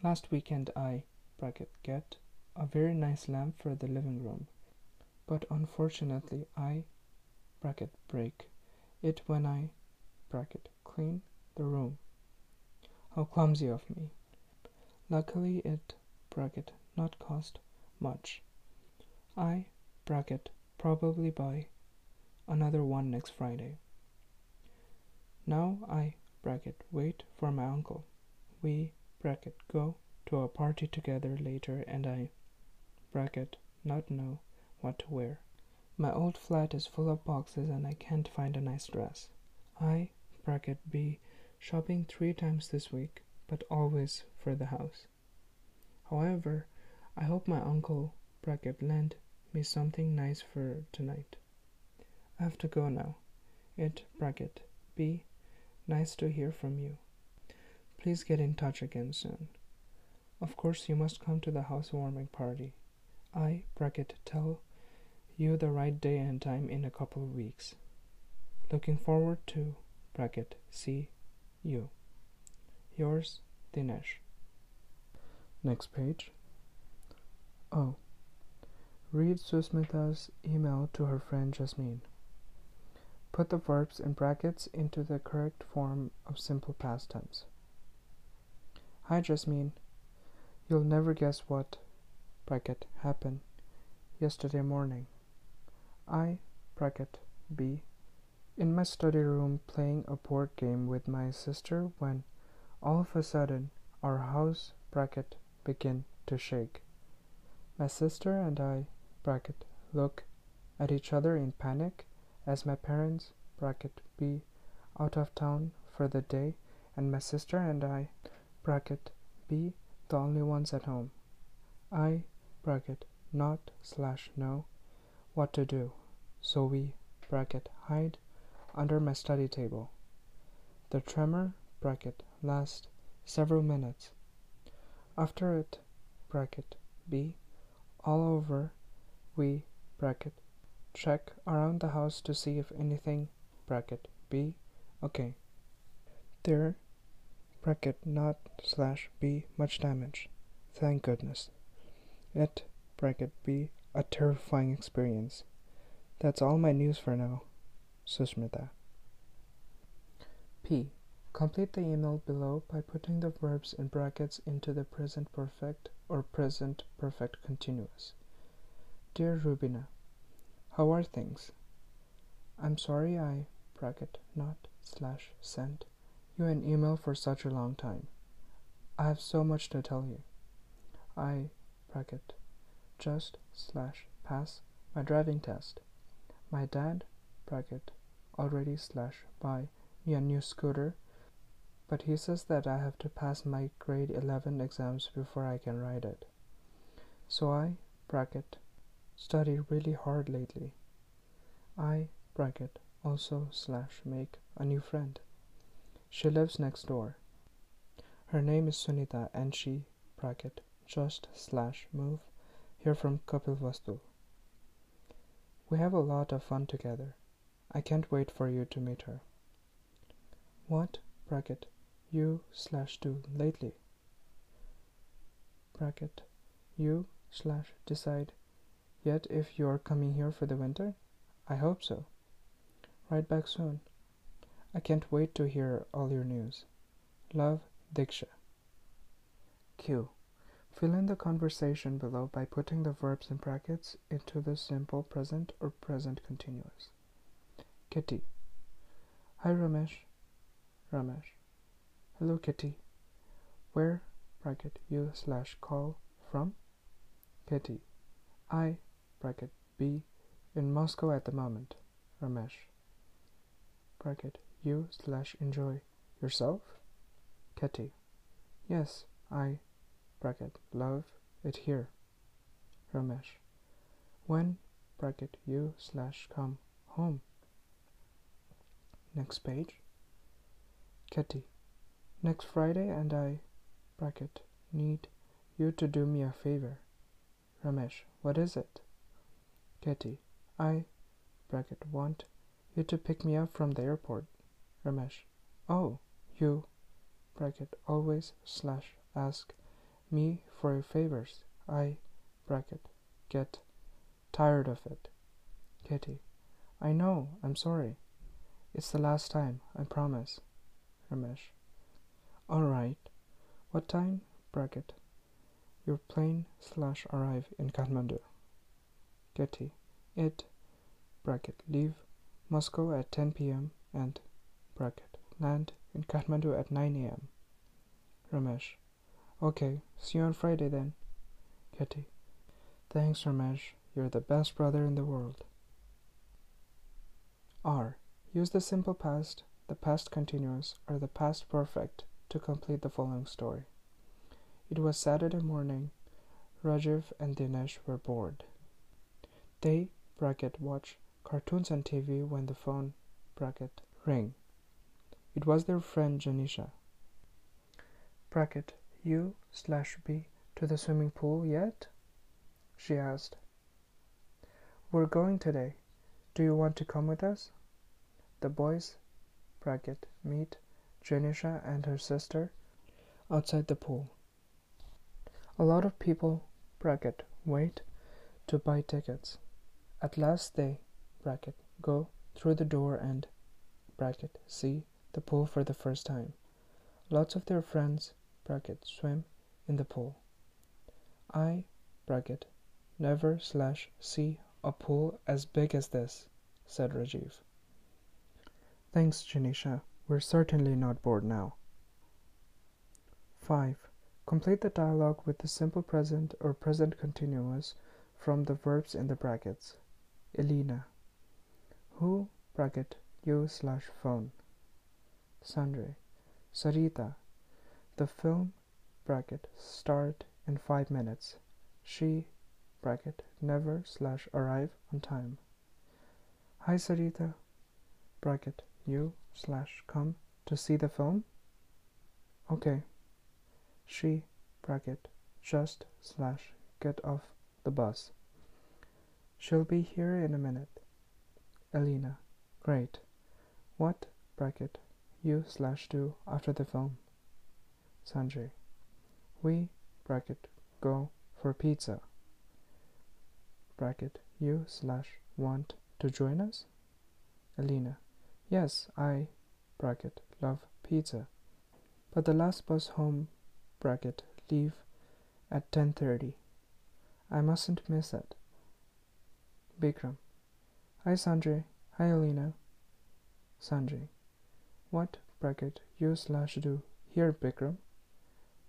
Last weekend I bracket get a very nice lamp for the living room, but unfortunately I bracket break it when I bracket clean the room. How clumsy of me. Luckily it bracket not cost much. I bracket probably buy another one next Friday. Now I bracket wait for my uncle. We bracket go to a party together later and I bracket not know what to wear. My old flat is full of boxes and I can't find a nice dress. I bracket be shopping three times this week but always for the house. However, I hope my uncle bracket lent me something nice for tonight. I have to go now. It bracket B. nice to hear from you. Please get in touch again soon. Of course, you must come to the housewarming party. I bracket tell you the right day and time in a couple of weeks. Looking forward to bracket see you. Yours, Dinesh. Next page. Oh. Read Susmita's email to her friend Jasmine. Put the verbs in brackets into the correct form of simple past tense. Hi Jasmine. You'll never guess what bracket happened yesterday morning. I bracket B in my study room playing a board game with my sister when all of a sudden, our house bracket began to shake. My sister and I bracket look at each other in panic as my parents bracket be out of town for the day and my sister and I bracket be the only ones at home. I bracket not slash know what to do, so we bracket hide under my study table. The tremor last several minutes. After it bracket b all over we bracket check around the house to see if anything bracket B. Okay. There bracket not slash B much damage. Thank goodness. It bracket B a terrifying experience. That's all my news for now. Susmita. Complete the email below by putting the verbs in brackets into the present perfect or present perfect continuous. Dear Rubina, how are things? I'm sorry I bracket not slash sent you an email for such a long time. I have so much to tell you. I bracket just slash pass my driving test. My dad bracket already slash buy me a new scooter, but he says that I have to pass my grade 11 exams before I can write it. So I bracket study really hard lately. I bracket also slash make a new friend. She lives next door. Her name is Sunita and she bracket just slash move here from Kapilvastu. We have a lot of fun together. I can't wait for you to meet her. What bracket you slash do lately? Bracket you slash decide yet if you're coming here for the winter? I hope so. Write back soon. I can't wait to hear all your news. Love, Diksha. Q. Fill in the conversation below by putting the verbs in brackets into the simple present or present continuous. Kitty. Hi Ramesh. Ramesh. Hello Kitty. Where bracket you slash call from? Kitty. I bracket B in Moscow at the moment. Ramesh. Bracket you slash enjoy yourself? Kitty. Yes, I bracket love it here. Ramesh. When bracket you slash come home. Next page. Kitty. Next Friday and I bracket need you to do me a favor. Ramesh. What is it? Kitty. I bracket want you to pick me up from the airport. Ramesh. Oh, you bracket always slash ask me for favors. I bracket get tired of it. Kitty. I know, I'm sorry. It's the last time, I promise. Ramesh. Alright. What time? Bracket. Your plane slash arrive in Kathmandu. Kitty. It bracket leave Moscow at 10 p.m. and bracket land in Kathmandu at 9 a.m. Ramesh. Okay, see you on Friday then. Kitty. Thanks, Ramesh. You're the best brother in the world. R. Use the simple past, the past continuous, or the past perfect to complete the following story. It was Saturday morning. Rajiv and Dinesh were bored. They bracket watch cartoons on TV when the phone bracket rang. It was their friend Janisha. Bracket you slash B to the swimming pool yet? She asked. We're going today. Do you want to come with us? The boys bracket meet Janisha and her sister outside the pool. A lot of people bracket wait to buy tickets. At last they bracket go through the door and bracket see the pool for the first time. Lots of their friends bracket swim in the pool. I bracket never slash see a pool as big as this, said Rajiv. Thanks, Janisha. We're certainly not bored now. 5. Complete the dialogue with the simple present or present continuous from the verbs in the brackets. Elena. Who bracket you slash phone. Sanjay. Sarita. The film bracket start in five minutes. She bracket never slash arrive on time. Hi Sarita bracket you slash come to see the film. Okay. She bracket just slash get off the bus. She'll be here in a minute. Elena. Great. What bracket you slash do after the film? Sanjay. We bracket go for pizza. Bracket you slash want to join us? Alina. Yes, I bracket love pizza. But the last bus home bracket leave at 10:30. I mustn't miss it. Bikram. Hi Sanjay. Hi Alina. Sanjay. What bracket you slash do here Bikram?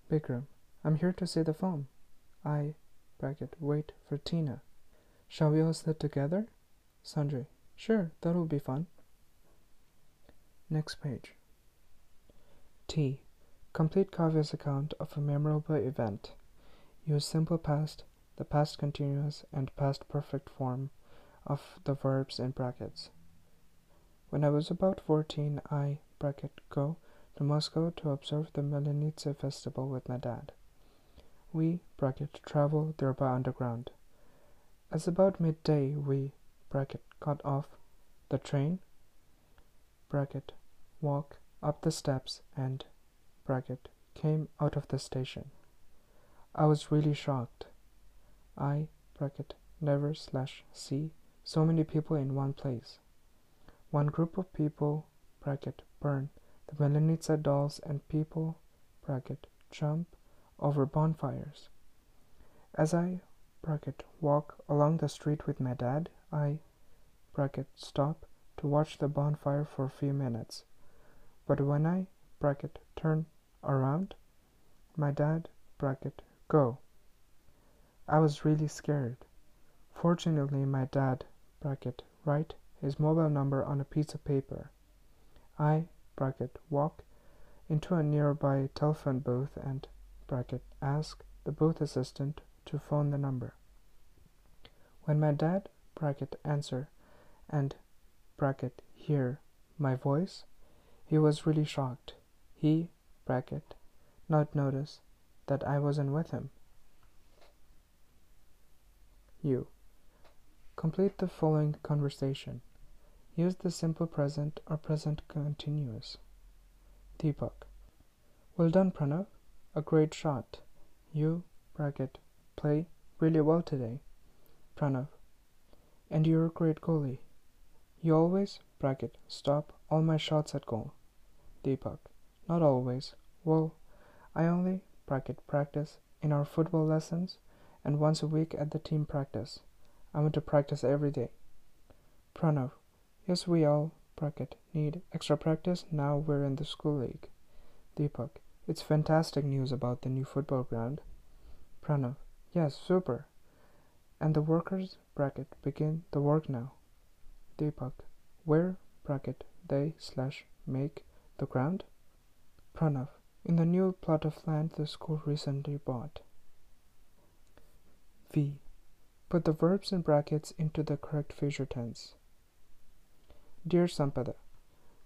Bikram. I'm here to see the film. I bracket wait for Tina. Shall we all sit together? Sanjay. Sure, that'll be fun. Next page. T. Complete Kavya's account of a memorable event. Use simple past, the past continuous, and past perfect form of the verbs in brackets. When I was about 14, I bracket go to Moscow to observe the Maslenitsa festival with my dad. We bracket travel there by underground. As about midday, we bracket got off the train bracket walk up the steps and bracket came out of the station. I was really shocked. I bracket never slash see so many people in one place. One group of people bracket burn the Maslenitsa dolls and people bracket jump over bonfires. As I bracket walk along the street with my dad, I bracket stop to watch the bonfire for a few minutes. But when I bracket turn around, my dad bracket go. I was really scared. Fortunately, my dad bracket write his mobile number on a piece of paper. I bracket walk into a nearby telephone booth and bracket ask the booth assistant to phone the number. When my dad bracket answer and bracket hear my voice, he was really shocked. He bracket not notice that I wasn't with him. You complete the following conversation. Use the simple present or present continuous. Deepak. Well done, Pranav. A great shot. You bracket play really well today. Pranav. And you're a great goalie. You always bracket stop all my shots at goal. Deepak. Not always. Well, I only bracket practice in our football lessons and once a week at the team practice. I want to practice every day. Pranav. Yes, we all bracket need extra practice now we're in the school league. Deepak. It's fantastic news about the new football ground. Pranav. Yes, super. And the workers bracket begin the work now. Deepak. Where bracket they slash make the ground? Pranav. In the new plot of land the school recently bought. V. Put the verbs in brackets into the correct future tense. Dear Sampada,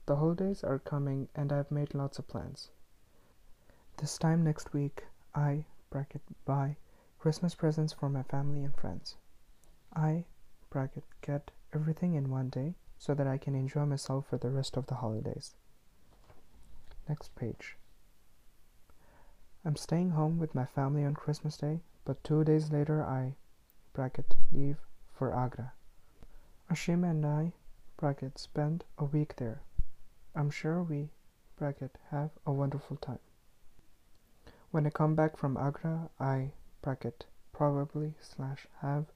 the holidays are coming and I've made lots of plans. This time next week, I bracket buy Christmas presents for my family and friends. I bracket get everything in one day so that I can enjoy myself for the rest of the holidays. Next page. I'm staying home with my family on Christmas Day, but two days later I bracket leave for Agra. Ashim and I bracket spend a week there. I'm sure we bracket have a wonderful time. When I come back from Agra, I bracket probably slash have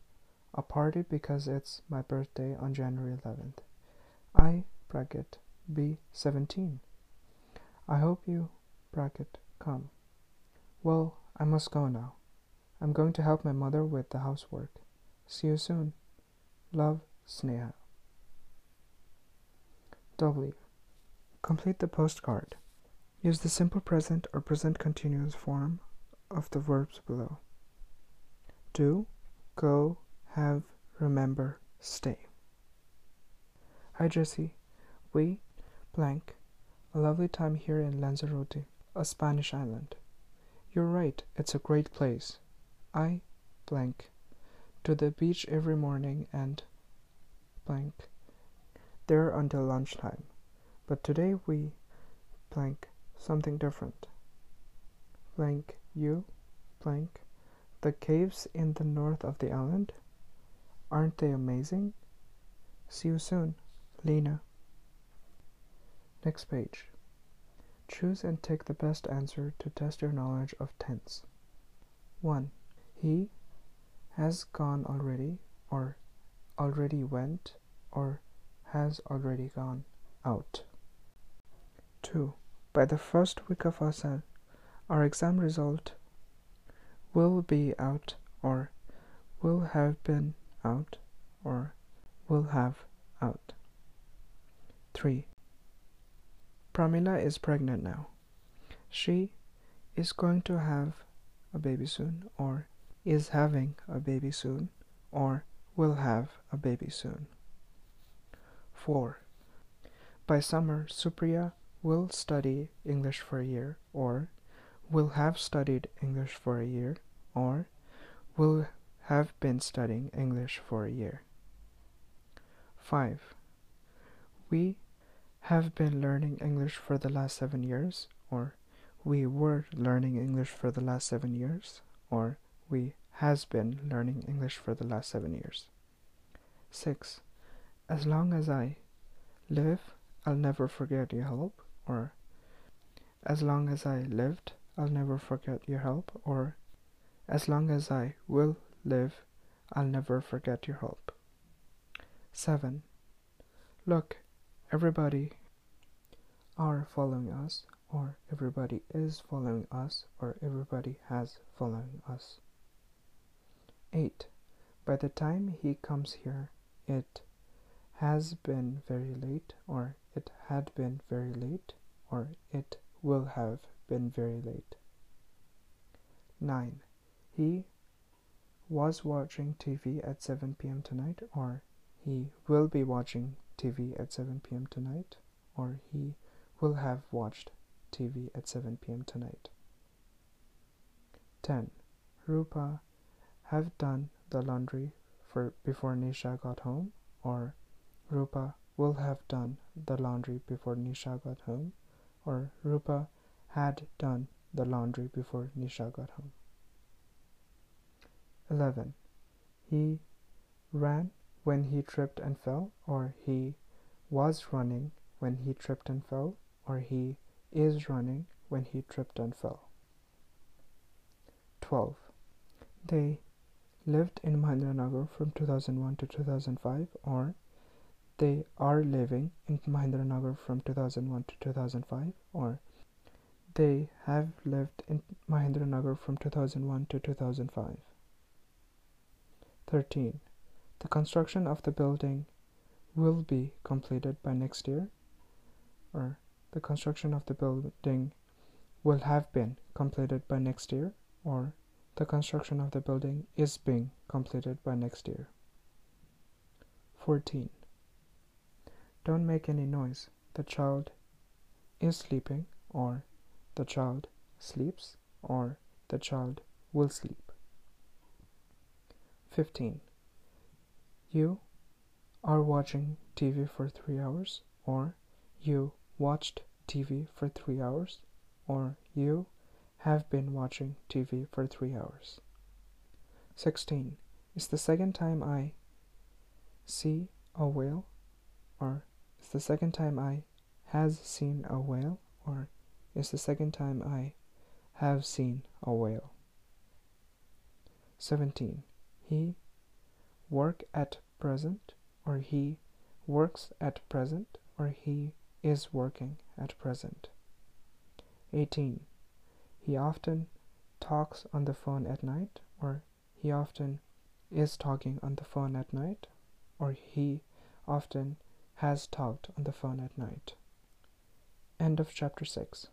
a party because it's my birthday on January 11th. I bracket be 17. I hope you bracket come. Well, I must go now. I'm going to help my mother with the housework. See you soon. Love, Sneha. W. Complete the postcard. Use the simple present or present continuous form of the verbs below. Do, go, have, remember, stay. Hi Jesse, we blank a lovely time here in Lanzarote, a Spanish island. You're right, it's a great place. I blank to the beach every morning and blank there until lunchtime. But today we blank something different. Blank you blank the caves in the north of the island. Aren't they amazing? See you soon, Lena. Next page. Choose and take the best answer to test your knowledge of tense. 1. He has gone already, or already went, or has already gone out. 2. By the first week of Asal, our exam result will be out, or will have been out, or will have out. 3. Pramila is pregnant now. She is going to have a baby soon, or is having a baby soon, or will have a baby soon. 4. By summer, Supriya will study English for a year, or will have studied English for a year, or will have been studying English for a year. 5. We have been learning English for the last seven years, or we were learning English for the last seven years, or we has been learning English for the last seven years. 6. As long as I live, I'll never forget your help, or as long as I lived, I'll never forget your help, or as long as I will live, I'll never forget your help. 7. Look, everybody are following us, or everybody is following us, or everybody has following us. 8. By the time he comes here, it has been very late, or it had been very late, or it will have been very late. 9. He was watching TV at 7 pm tonight, or he will be watching TV at 7 pm tonight, or he will have watched TV at 7 pm tonight. 10. Rupa have done the laundry for before Nisha got home, or Rupa will have done the laundry before Nisha got home, or Rupa had done the laundry before Nisha got home. 11. He ran when he tripped and fell, or he was running when he tripped and fell, or he is running when he tripped and fell. 12. They lived in Mahendranagar from 2001 to 2005, or they are living in Mahendranagar from 2001 to 2005, or they have lived in Mahendranagar from 2001 to 2005. 13. The construction of the building will be completed by next year, or the construction of the building will have been completed by next year, or the construction of the building is being completed by next year. 14. Don't make any noise. The child is sleeping, or the child sleeps, or the child will sleep. 15. You are watching TV for three hours, or you watched TV for three hours, or you have been watching TV for three hours. 16. Is the second time I see a whale, or is the second time I has seen a whale, or is the second time I have seen a whale. 17 he work at present or he works at present or he is working at present. 18 he often talks on the phone at night or he often is talking on the phone at night or he often has talked on the phone at night. End of chapter 6